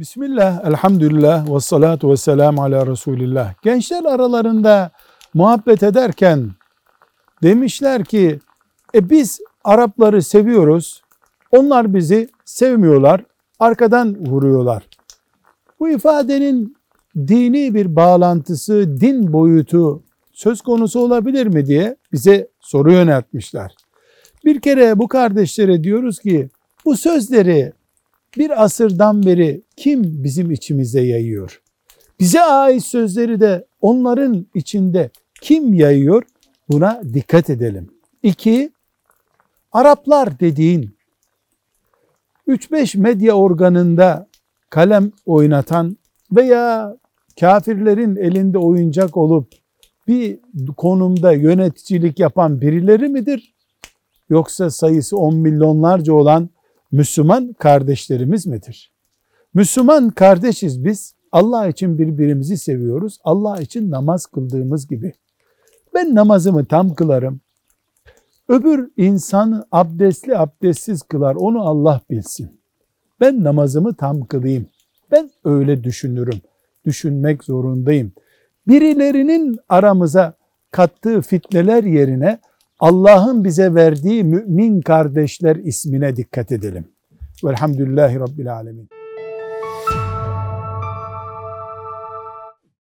Bismillah, elhamdülillah ve salatu ve selamu ala Resulillah. Gençler aralarında muhabbet ederken demişler ki e biz Arapları seviyoruz, onlar bizi sevmiyorlar, arkadan vuruyorlar. Bu ifadenin dini bir bağlantısı, din boyutu söz konusu olabilir mi diye bize soru yöneltmişler. Bir kere bu kardeşlere diyoruz ki bu sözleri bir asırdan beri kim bizim içimize yayıyor? Bize ait sözleri de onların içinde kim yayıyor? Buna dikkat edelim. İki, Araplar dediğin 3-5 medya organında kalem oynatan veya kafirlerin elinde oyuncak olup bir konumda yöneticilik yapan birileri midir? Yoksa sayısı 10 milyonlarca olan Müslüman kardeşlerimiz midir? Müslüman kardeşiz biz. Allah için birbirimizi seviyoruz. Allah için namaz kıldığımız gibi. Ben namazımı tam kılarım. Öbür insan abdestli abdestsiz kılar. Onu Allah bilsin. Ben namazımı tam kılayım. Ben öyle düşünürüm. Düşünmek zorundayım. Birilerinin aramıza kattığı fitneler yerine Allah'ın bize verdiği mümin kardeşler ismine dikkat edelim. Velhamdülillahi Rabbil Alemin.